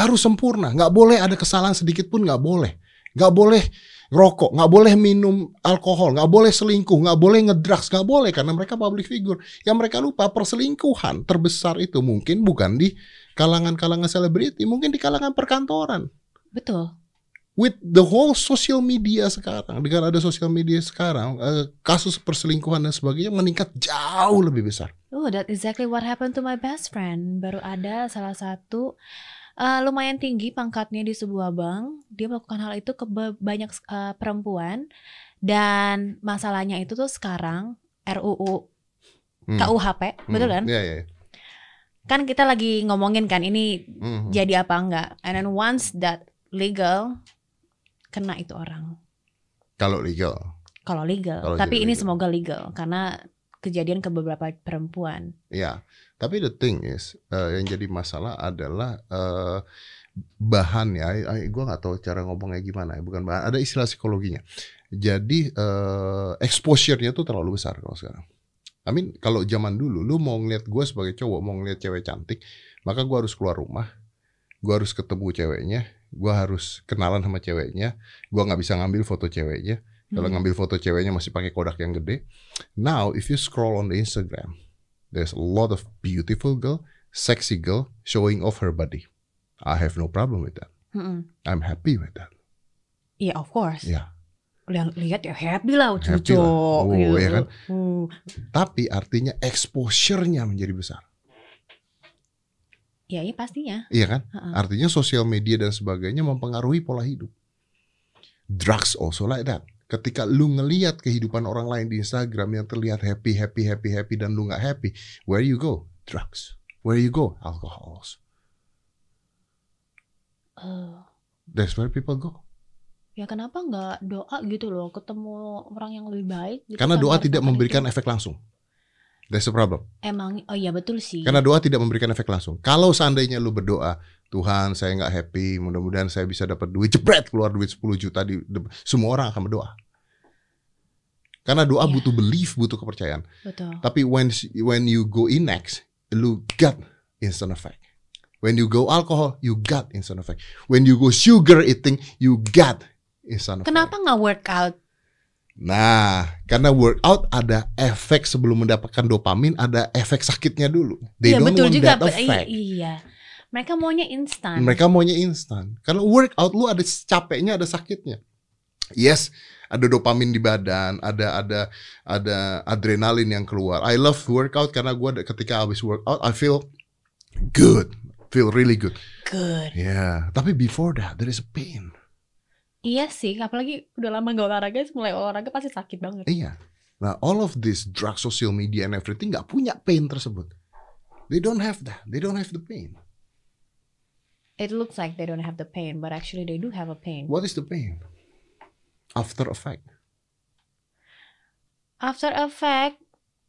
[SPEAKER 1] harus sempurna. Nggak boleh ada kesalahan sedikit pun nggak boleh. Nggak boleh rokok, nggak boleh minum alkohol, nggak boleh selingkuh, nggak boleh ngedrugs, nggak boleh karena mereka public figure. Yang mereka lupa perselingkuhan terbesar itu mungkin bukan di kalangan-kalangan selebriti, mungkin di kalangan perkantoran
[SPEAKER 2] Betul.
[SPEAKER 1] with the whole social media sekarang dengan ada sosial media sekarang eh, kasus perselingkuhan dan sebagainya meningkat jauh lebih besar
[SPEAKER 2] Oh, that exactly what happened to my best friend. Baru ada salah satu eh, lumayan tinggi pangkatnya di sebuah bank. Dia melakukan hal itu ke ba- banyak eh, perempuan dan masalahnya itu tuh sekarang RUU
[SPEAKER 1] Hmm.
[SPEAKER 2] KUHP, betul kan?
[SPEAKER 1] Iya iya.
[SPEAKER 2] Kan kita lagi ngomongin kan ini
[SPEAKER 1] Hmm.
[SPEAKER 2] jadi apa enggak. And then once that legal kena itu orang.
[SPEAKER 1] Kalau legal,
[SPEAKER 2] Kalau legal,
[SPEAKER 1] Kalau
[SPEAKER 2] tapi ini
[SPEAKER 1] legal.
[SPEAKER 2] semoga legal karena kejadian ke beberapa perempuan.
[SPEAKER 1] Ya, tapi the thing is, eh, yang jadi masalah adalah eh, bahan ya. Gue nggak tahu cara ngomongnya gimana ya. Bukan bahan, ada istilah psikologinya. Jadi eh, exposure-nya tuh terlalu besar kalau sekarang. I mean, kalau zaman dulu, lu mau ngeliat gue sebagai cowok, mau ngeliat cewek cantik, maka gue harus keluar rumah, gue harus ketemu ceweknya, gue harus kenalan sama ceweknya, gue nggak bisa ngambil foto ceweknya. Kalau
[SPEAKER 2] Hmm.
[SPEAKER 1] ngambil foto ceweknya masih pakai kodak yang gede. Now, if you scroll on the Instagram, there's a lot of beautiful girl, sexy girl showing off her body. I have no problem with that.
[SPEAKER 2] Mm-mm.
[SPEAKER 1] I'm happy with that.
[SPEAKER 2] Iya, of course.
[SPEAKER 1] Ya.
[SPEAKER 2] Lihat, lihat ya happy lah
[SPEAKER 1] Happy
[SPEAKER 2] cucu.
[SPEAKER 1] lah. Oh, iya kan?
[SPEAKER 2] Uh,
[SPEAKER 1] Tapi artinya exposure-nya menjadi besar.
[SPEAKER 2] ya, iya pastinya.
[SPEAKER 1] Iya kan?
[SPEAKER 2] Ha-ha.
[SPEAKER 1] Artinya sosial media dan sebagainya mempengaruhi pola hidup. Drugs also like that. Ketika lu ngeliat kehidupan orang lain di Instagram yang terlihat happy, happy, happy, happy dan lu nggak happy, where you go? Drugs. Where you go? Alcohols.
[SPEAKER 2] Eh,
[SPEAKER 1] That's where people go.
[SPEAKER 2] ya kenapa nggak doa gitu loh ketemu orang yang lebih baik? gitu
[SPEAKER 1] Karena
[SPEAKER 2] tanpa
[SPEAKER 1] doa tidak memberikan
[SPEAKER 2] itu?
[SPEAKER 1] efek langsung. That's the problem.
[SPEAKER 2] Emang, oh iya betul sih.
[SPEAKER 1] Karena doa tidak memberikan efek langsung. Kalau seandainya lu berdoa, Tuhan saya nggak happy, mudah-mudahan saya bisa dapat duit, jebret keluar duit 10 juta di semua orang akan berdoa. Karena doa
[SPEAKER 2] Iya.
[SPEAKER 1] butuh belief, butuh kepercayaan.
[SPEAKER 2] Betul.
[SPEAKER 1] Tapi when when you go in next, lu got instant effect. When you go alcohol, you got instant effect. When you go sugar eating, you got instant effect.
[SPEAKER 2] Kenapa nggak workout?
[SPEAKER 1] Nah, karena workout ada efek sebelum mendapatkan dopamin, ada efek sakitnya dulu. They
[SPEAKER 2] Iya
[SPEAKER 1] don't
[SPEAKER 2] betul
[SPEAKER 1] want
[SPEAKER 2] juga.
[SPEAKER 1] that
[SPEAKER 2] Be-
[SPEAKER 1] effect.
[SPEAKER 2] Iya. Mereka maunya instan.
[SPEAKER 1] Mereka maunya instan. Karena workout lu ada capeknya, ada sakitnya. Yes, ada dopamin di badan, ada ada ada adrenalin yang keluar. I love workout karena gua ada- ketika habis workout I feel good, feel really good.
[SPEAKER 2] Good.
[SPEAKER 1] Ya, tapi before that there is a pain.
[SPEAKER 2] Iya sih, apalagi udah lama gak olahraga, mulai olahraga pasti sakit banget.
[SPEAKER 1] Iya. Nah, all of this drug, social media and everything nggak punya pain tersebut. They don't have that. They don't have the pain.
[SPEAKER 2] It looks like they don't have the pain, but actually they do have a pain.
[SPEAKER 1] What is the pain? After effect.
[SPEAKER 2] After effect,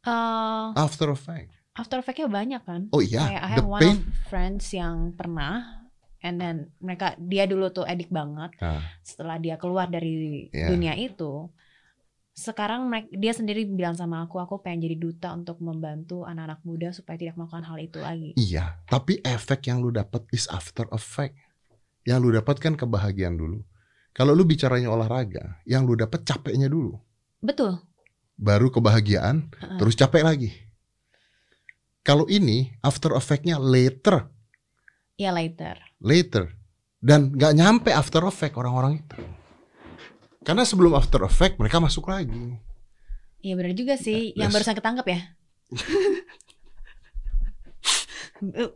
[SPEAKER 2] uh,
[SPEAKER 1] After effect.
[SPEAKER 2] after effectnya banyak kan?
[SPEAKER 1] Oh iya,
[SPEAKER 2] Kayak I
[SPEAKER 1] the
[SPEAKER 2] have one
[SPEAKER 1] pain.
[SPEAKER 2] of friends yang pernah, and then mereka dia dulu tuh edik banget.
[SPEAKER 1] Ah.
[SPEAKER 2] Setelah dia keluar dari
[SPEAKER 1] Yeah.
[SPEAKER 2] dunia itu, sekarang merek- dia sendiri bilang sama aku, aku pengen jadi duta untuk membantu anak-anak muda supaya tidak melakukan hal itu lagi.
[SPEAKER 1] Iya, tapi efek yang lu dapat is after effect. Yang lu dapat kan kebahagiaan dulu. Kalau lu bicaranya olahraga, yang lu dapat capeknya dulu.
[SPEAKER 2] Betul.
[SPEAKER 1] Baru kebahagiaan,
[SPEAKER 2] Heeh.
[SPEAKER 1] terus capek lagi. Kalau ini after effect-nya later,
[SPEAKER 2] Ya later.
[SPEAKER 1] later. Dan nggak nyampe after effect orang-orang itu. Karena sebelum after effect mereka masuk lagi.
[SPEAKER 2] Iya benar juga sih, yang
[SPEAKER 1] Yes.
[SPEAKER 2] barusan ketangkep ya.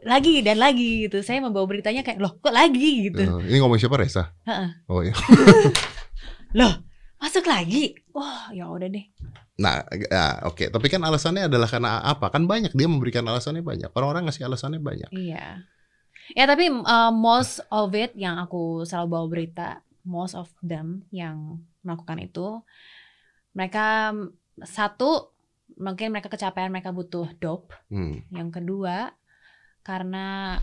[SPEAKER 2] lagi dan lagi gitu. Saya membawa beritanya kayak loh kok lagi gitu.
[SPEAKER 1] Eh, ini ngomong siapa Reza?
[SPEAKER 2] Heeh.
[SPEAKER 1] Oh iya.
[SPEAKER 2] Loh masuk lagi. Wah ya udah deh.
[SPEAKER 1] Nah, ya, oke. Tapi kan alasannya adalah karena apa? Kan banyak dia memberikan alasannya banyak. Orang-orang ngasih alasannya banyak.
[SPEAKER 2] Iya. Ya tapi uh, most of it yang aku selalu bawa berita, most of them yang melakukan itu, mereka satu mungkin mereka kecapean, mereka butuh dope.
[SPEAKER 1] Hmm.
[SPEAKER 2] Yang kedua karena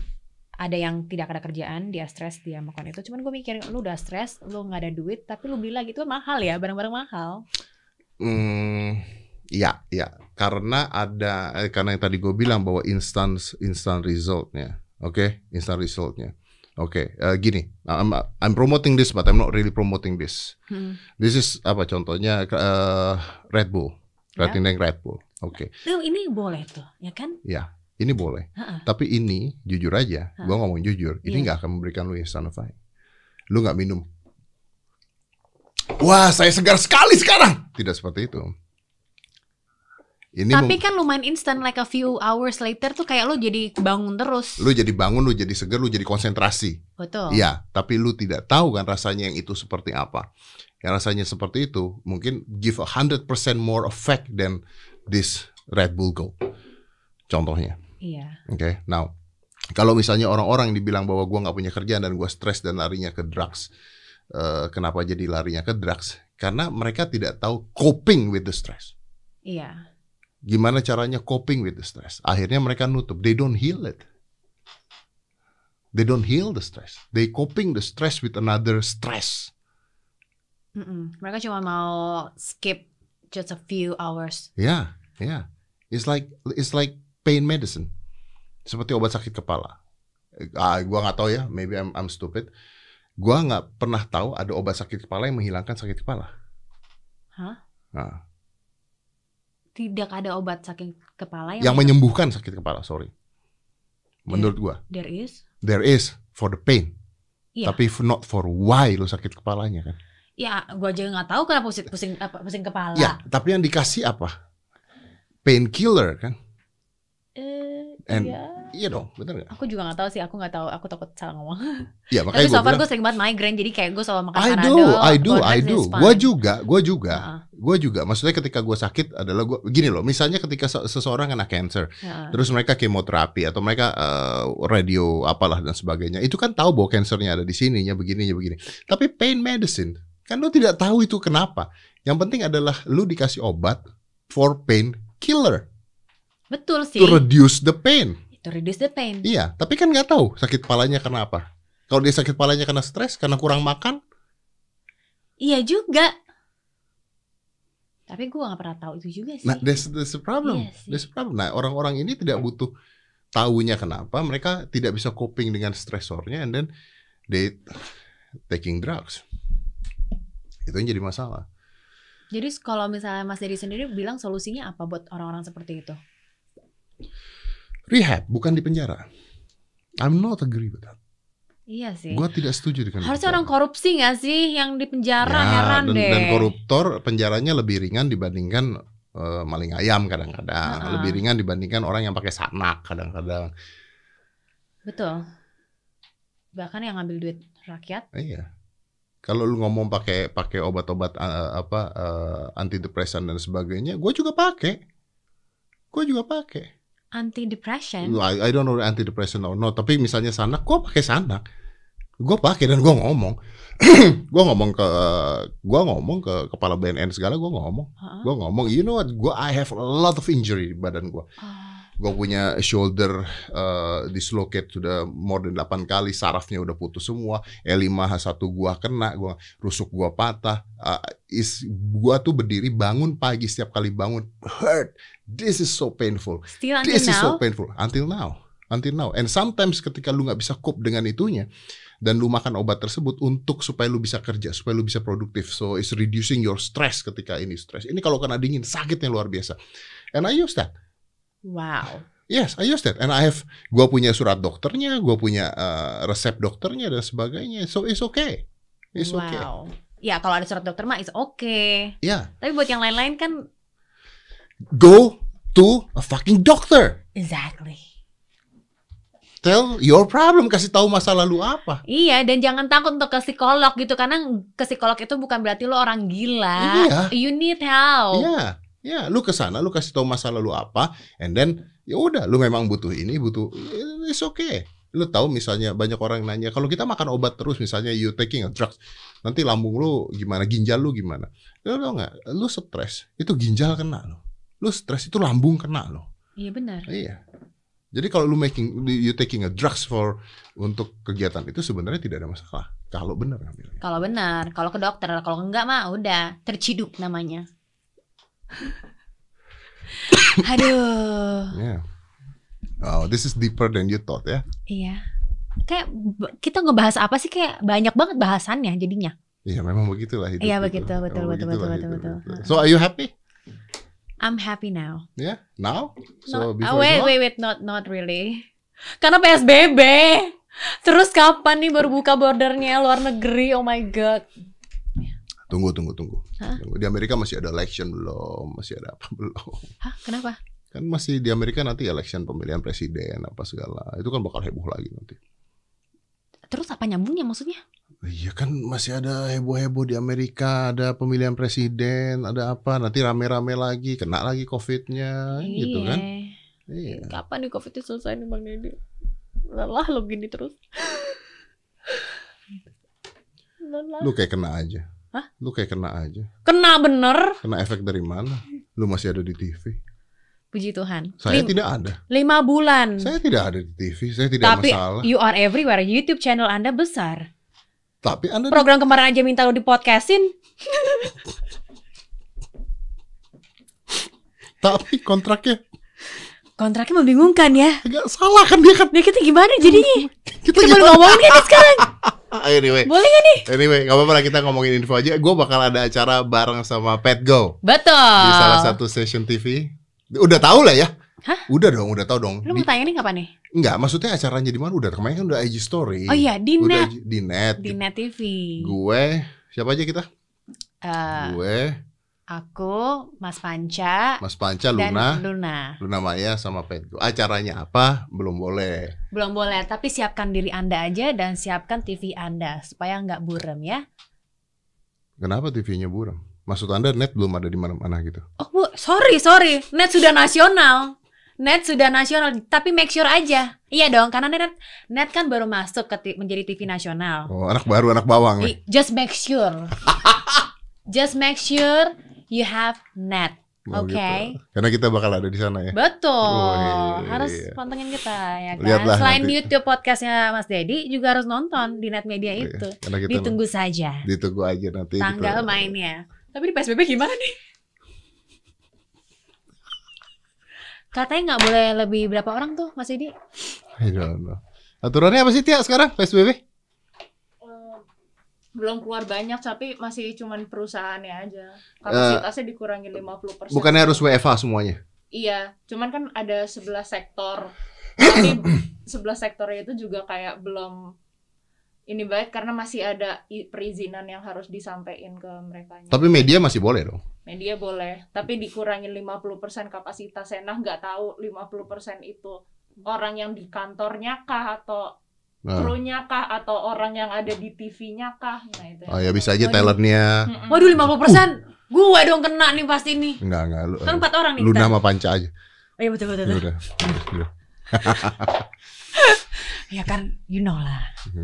[SPEAKER 2] ada yang tidak ada kerjaan, dia stres, dia makan itu. Cuman gue mikir, lu udah stres, lu nggak ada duit, tapi lu beli lagi itu mahal ya, barang-barang mahal.
[SPEAKER 1] Hmm, ya, ya. Karena ada eh, karena yang tadi gue bilang bahwa instant instant resultnya, oke, instant resultnya. Oke, eh, gini, I'm, I'm promoting this, but I'm not really promoting this.
[SPEAKER 2] Hmm.
[SPEAKER 1] This is apa contohnya eh, Red Bull,
[SPEAKER 2] Ya.
[SPEAKER 1] Rating Red Bull. Oke,
[SPEAKER 2] Tuh, ini boleh tuh, ya kan?
[SPEAKER 1] ya, ini boleh.
[SPEAKER 2] Ha-ha.
[SPEAKER 1] Tapi ini jujur aja,
[SPEAKER 2] Ha.
[SPEAKER 1] gue ngomong jujur, ini
[SPEAKER 2] Iya.
[SPEAKER 1] nggak akan memberikan lu instant effect. Lu nggak minum. Wah, saya segar sekali sekarang. Tidak seperti itu. Ini
[SPEAKER 2] Tapi
[SPEAKER 1] mem-
[SPEAKER 2] kan lumayan instan, like a few hours later tuh kayak lu jadi bangun terus.
[SPEAKER 1] lu jadi bangun, lu jadi segar, lu jadi konsentrasi.
[SPEAKER 2] Betul.
[SPEAKER 1] Iya, tapi lu tidak tahu kan rasanya yang itu seperti apa. Yang rasanya seperti itu mungkin give a hundred percent more effect than this Red Bull Go. Contohnya.
[SPEAKER 2] Iya.
[SPEAKER 1] Oke, now kalau misalnya orang-orang yang dibilang bahwa gua nggak punya kerjaan dan gua stres dan larinya ke drugs, eh, kenapa jadi larinya ke drugs? Karena mereka tidak tahu coping with the stress.
[SPEAKER 2] Iya.
[SPEAKER 1] Gimana caranya coping with the stress? Akhirnya mereka nutup. They don't heal it. They don't heal the stress. They coping the stress with another stress.
[SPEAKER 2] Mm-mm. Mereka cuma mau skip just a few hours.
[SPEAKER 1] Ya, ya. It's like it's like pain medicine. Seperti obat sakit kepala. Ah, gua nggak tahu ya. Maybe I'm, I'm stupid. Gua nggak pernah tahu ada obat sakit kepala yang menghilangkan sakit kepala.
[SPEAKER 2] Hah?
[SPEAKER 1] Nah,
[SPEAKER 2] Tidak ada obat sakit kepala
[SPEAKER 1] yang
[SPEAKER 2] yang,
[SPEAKER 1] menyembuhkan sakit kepala. Sorry. Menurut gua,
[SPEAKER 2] there is.
[SPEAKER 1] there is for the pain,
[SPEAKER 2] Iya.
[SPEAKER 1] tapi not for why lu sakit kepalanya kan?
[SPEAKER 2] Ya, gua aja nggak tahu kenapa pusing pusing apa pusing kepala.
[SPEAKER 1] Ya, tapi yang dikasih apa? Painkiller kan? And-
[SPEAKER 2] iya.
[SPEAKER 1] Iya dong, bener nggak?
[SPEAKER 2] Aku juga nggak tahu sih, aku nggak tahu, aku takut salah ngomong.
[SPEAKER 1] Iya
[SPEAKER 2] Tapi
[SPEAKER 1] makanya
[SPEAKER 2] so
[SPEAKER 1] gue
[SPEAKER 2] far gue sering banget migraine, jadi kayak gue selalu makan
[SPEAKER 1] I do, I do, I do. Gue juga, gue juga,
[SPEAKER 2] Heeh,
[SPEAKER 1] gue juga. Maksudnya ketika gue sakit adalah gue gini loh. Misalnya ketika se- seseorang kena cancer,
[SPEAKER 2] heeh.
[SPEAKER 1] terus mereka kemoterapi atau mereka eh, radio apalah dan sebagainya, itu kan tahu bahwa cancernya ada di sininya begininya begini. Tapi pain medicine kan lo tidak tahu itu kenapa. Yang penting adalah lu dikasih obat for pain killer
[SPEAKER 2] Betul sih.
[SPEAKER 1] to reduce the pain.
[SPEAKER 2] To reduce the pain.
[SPEAKER 1] Iya, tapi kan nggak tahu sakit kepalanya karena apa. Kalau dia sakit kepalanya karena stres, karena kurang makan,
[SPEAKER 2] Iya juga. Tapi gue gak pernah tahu itu juga sih.
[SPEAKER 1] Nah, that's, that's the problem.
[SPEAKER 2] Iya sih.
[SPEAKER 1] That's the problem. Nah, orang-orang ini tidak butuh tahunya kenapa mereka tidak bisa coping dengan stresornya and then they taking drugs. Itu yang jadi masalah.
[SPEAKER 2] Jadi kalau misalnya Mas Dedi sendiri bilang solusinya apa buat orang-orang seperti itu?
[SPEAKER 1] Rehab bukan di penjara. I'm not agree with that.
[SPEAKER 2] Iya sih.
[SPEAKER 1] Gua tidak setuju dengan
[SPEAKER 2] Harusnya
[SPEAKER 1] itu.
[SPEAKER 2] orang korupsi gak sih yang di penjara
[SPEAKER 1] Ya,
[SPEAKER 2] heran
[SPEAKER 1] dan,
[SPEAKER 2] deh.
[SPEAKER 1] dan koruptor penjaranya lebih ringan dibandingkan eh, maling ayam kadang-kadang,
[SPEAKER 2] Ha-ha.
[SPEAKER 1] lebih ringan dibandingkan orang yang pakai sanak kadang-kadang.
[SPEAKER 2] Betul. Bahkan yang ngambil duit rakyat.
[SPEAKER 1] Iya. Kalau lu ngomong pakai pakai obat-obat eh, apa eh, antidepresan dan sebagainya, gue juga pakai. Gue juga pakai.
[SPEAKER 2] Anti depression.
[SPEAKER 1] I, I don't know antidepresan or no, tapi misalnya sanak, gue pakai sanak. Gue pakai dan gue ngomong. gue ngomong ke gue ngomong ke kepala BNN segala gue ngomong.
[SPEAKER 2] Heeh.
[SPEAKER 1] Gue ngomong, you know what? Gue I have a lot of injury di badan gue.
[SPEAKER 2] Ah,
[SPEAKER 1] Gue punya shoulder uh, dislocate sudah more than 8 kali, sarafnya udah putus semua. L5H1 gua kena, gua rusuk gua patah. Uh, is gua tuh berdiri bangun pagi setiap kali bangun hurt. This is so painful.
[SPEAKER 2] Still until
[SPEAKER 1] This is so painful until now. Until now. And sometimes ketika lu nggak bisa cope dengan itunya dan lu makan obat tersebut untuk supaya lu bisa kerja, supaya lu bisa produktif. So it's reducing your stress ketika ini stress. Ini kalau kena dingin sakitnya luar biasa. And I use that.
[SPEAKER 2] Wow.
[SPEAKER 1] Yes, I use that, and I have, gua punya surat dokternya, gua punya uh, resep dokternya dan sebagainya. So it's okay, it's okay.
[SPEAKER 2] wow. Ya kalau ada surat dokter mah is okay.
[SPEAKER 1] Ya,
[SPEAKER 2] Tapi buat yang lain-lain kan
[SPEAKER 1] go to a fucking doctor.
[SPEAKER 2] exactly.
[SPEAKER 1] Tell your problem, kasih tahu masa lalu apa.
[SPEAKER 2] Iya, dan jangan takut untuk ke psikolog gitu karena ke psikolog itu bukan berarti lo orang gila.
[SPEAKER 1] Iya.
[SPEAKER 2] You need help.
[SPEAKER 1] Ya, ya, lu ke sana, lu kasih tahu masa lalu apa, and then ya udah, lu memang butuh ini, butuh, it's okay. Lu tahu misalnya banyak orang nanya, kalau kita makan obat terus, misalnya you taking a drugs, nanti lambung lu gimana, ginjal lu gimana? Lu tau nggak? Lu stres, itu ginjal kena lo. Lu stres itu lambung kena lo.
[SPEAKER 2] Iya benar.
[SPEAKER 1] Iya. Jadi kalau lu making you taking a drugs for untuk kegiatan itu sebenarnya tidak ada masalah. Kalau benar ngambilnya.
[SPEAKER 2] Kalau benar, kalau ke dokter, kalau enggak mah udah terciduk namanya. Aduh.
[SPEAKER 1] Yeah. Oh, this is deeper than you thought ya.
[SPEAKER 2] Iya. Kayak b- kita ngebahas apa sih kayak banyak banget bahasannya jadinya.
[SPEAKER 1] Iya, memang begitulah hidup.
[SPEAKER 2] Iya,
[SPEAKER 1] itu.
[SPEAKER 2] begitu, betul, betul, betul, betul,
[SPEAKER 1] itu.
[SPEAKER 2] betul.
[SPEAKER 1] So are you happy?
[SPEAKER 2] I'm happy now.
[SPEAKER 1] Yeah, now? So
[SPEAKER 2] Not-
[SPEAKER 1] before
[SPEAKER 2] ah, wait,
[SPEAKER 1] not?
[SPEAKER 2] wait, wait, not not really. Karena PSBB. Terus kapan nih baru buka bordernya luar negeri? Oh my god.
[SPEAKER 1] Tunggu, tunggu, tunggu.
[SPEAKER 2] Hah?
[SPEAKER 1] Tunggu. Di Amerika masih ada election belum? Masih ada apa belum?
[SPEAKER 2] Hah, kenapa?
[SPEAKER 1] Kan masih di Amerika nanti election pemilihan presiden apa segala. Itu kan bakal heboh lagi nanti.
[SPEAKER 2] Terus apa nyambungnya maksudnya?
[SPEAKER 1] Iya kan masih ada heboh-heboh di Amerika, ada pemilihan presiden, ada apa, nanti rame-rame lagi, kena lagi covidnya, gitu kan? Iya.
[SPEAKER 2] Kapan nih covid itu selesai nih Bang Deddy? Lelah lo gini terus. Lelah.
[SPEAKER 1] Lu kayak kena aja.
[SPEAKER 2] Hah?
[SPEAKER 1] Lu kayak kena aja.
[SPEAKER 2] Kena bener.
[SPEAKER 1] Kena efek dari mana? Lu masih ada di TV.
[SPEAKER 2] Puji Tuhan.
[SPEAKER 1] Saya
[SPEAKER 2] Lim-
[SPEAKER 1] tidak ada.
[SPEAKER 2] lima bulan.
[SPEAKER 1] Saya tidak ada di TV. Saya tidak
[SPEAKER 2] Tapi
[SPEAKER 1] masalah.
[SPEAKER 2] you are everywhere. YouTube channel Anda besar.
[SPEAKER 1] Tapi Anda di-
[SPEAKER 2] Program kemarin aja minta lo di podcastin.
[SPEAKER 1] tapi kontraknya
[SPEAKER 2] Kontraknya membingungkan ya.
[SPEAKER 1] agak salah kan dia kan.
[SPEAKER 2] Nah kita gimana jadinya?
[SPEAKER 1] Kita,
[SPEAKER 2] Kita
[SPEAKER 1] gimana?
[SPEAKER 2] ngomongin sekarang?
[SPEAKER 1] Anyway,
[SPEAKER 2] Boleh gak nih?
[SPEAKER 1] anyway, gak apa-apa lah kita ngomongin info aja. Gue bakal ada acara bareng sama Pet Go
[SPEAKER 2] Betul.
[SPEAKER 1] di salah satu station TV. Udah tahu lah ya.
[SPEAKER 2] Hah?
[SPEAKER 1] Udah dong, udah tahu dong.
[SPEAKER 2] Lu mau tanya nih kapan nih?
[SPEAKER 1] Enggak, maksudnya acaranya di mana? Udah kemarin kan udah IG story.
[SPEAKER 2] Oh iya, di
[SPEAKER 1] Udah
[SPEAKER 2] net.
[SPEAKER 1] Di net.
[SPEAKER 2] Di net TV.
[SPEAKER 1] Gue siapa aja kita?
[SPEAKER 2] Eh,
[SPEAKER 1] Gue,
[SPEAKER 2] aku, Mas Panca,
[SPEAKER 1] Mas Panca,
[SPEAKER 2] dan
[SPEAKER 1] Luna,
[SPEAKER 2] Luna.
[SPEAKER 1] Luna Maya sama Pet Go. Acaranya apa? Belum boleh.
[SPEAKER 2] Belum boleh, tapi siapkan diri Anda aja dan siapkan TV Anda supaya nggak burem ya.
[SPEAKER 1] Kenapa TV-nya buram? Maksud Anda net belum ada di mana-mana gitu?
[SPEAKER 2] Oh, Bu, sorry, sorry. Net sudah nasional. Net sudah nasional, tapi make sure aja. Iya dong, karena net net kan baru masuk ke menjadi TV nasional.
[SPEAKER 1] Oh, anak baru, anak bawang nih.
[SPEAKER 2] Just make sure. Just make sure you have net.
[SPEAKER 1] Oh,
[SPEAKER 2] Oke.
[SPEAKER 1] gitu. Karena kita bakal ada di sana ya.
[SPEAKER 2] Betul.
[SPEAKER 1] Oh, iya,
[SPEAKER 2] harus
[SPEAKER 1] iya.
[SPEAKER 2] pantengin kita ya kan.
[SPEAKER 1] Lihatlah
[SPEAKER 2] Selain
[SPEAKER 1] nanti.
[SPEAKER 2] YouTube podcastnya Mas Dedi juga harus nonton di net media
[SPEAKER 1] Iya,
[SPEAKER 2] itu.
[SPEAKER 1] Karena kita
[SPEAKER 2] Ditunggu saja
[SPEAKER 1] ditunggu aja nanti.
[SPEAKER 2] tanggal
[SPEAKER 1] kita-
[SPEAKER 2] mainnya. Tapi di PSBB gimana nih? Katanya nggak boleh lebih berapa orang tuh Mas Dedi?
[SPEAKER 1] I don't know. Aturannya apa sih Tia sekarang PSBB?
[SPEAKER 4] Belum keluar banyak tapi masih cuman perusahaannya aja. Kapasitasnya dikurangi 50%
[SPEAKER 1] Bukannya harus WFH semuanya?
[SPEAKER 4] iya cuman kan ada 11 sektor. Tapi 11 sektornya itu juga kayak belum ini baik karena masih ada perizinan yang harus disampaikan ke mereka
[SPEAKER 1] Tapi media masih boleh dong.
[SPEAKER 4] media boleh tapi dikurangi 50% kapasitasnya. Nah nggak tahu 50% itu orang yang di kantornya kah atau
[SPEAKER 1] Nah.
[SPEAKER 4] krunya kah atau orang yang ada di TV-nya kah nah itu
[SPEAKER 1] Oh ya bisa aja
[SPEAKER 2] Waduh.
[SPEAKER 1] talentnya.
[SPEAKER 2] Waduh 50% gue dong kena nih pasti nih.
[SPEAKER 1] Enggak enggak lu.
[SPEAKER 2] Kan empat orang nih
[SPEAKER 1] Lu
[SPEAKER 2] kita.
[SPEAKER 1] nama panca aja.
[SPEAKER 2] Oh, iya betul betul.
[SPEAKER 1] Ya
[SPEAKER 2] betul. Ya kan you know lah.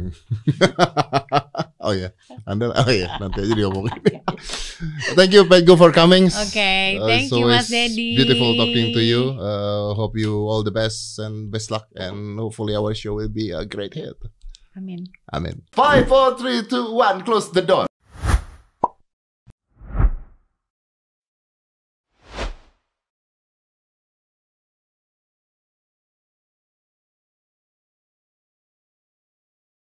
[SPEAKER 1] oh ya. Anda oh ya, nanti aja diomongin. Thank you Pet Go for coming.
[SPEAKER 2] Oke,
[SPEAKER 1] Uh,
[SPEAKER 2] thank
[SPEAKER 1] it's
[SPEAKER 2] you Mas Dedi.
[SPEAKER 1] Beautiful talking to you. Uh, hope you all the best and best luck and hopefully our show will be a great hit.
[SPEAKER 2] Amin.
[SPEAKER 1] Amin.
[SPEAKER 3] Five, four, three, two, one. Close the door.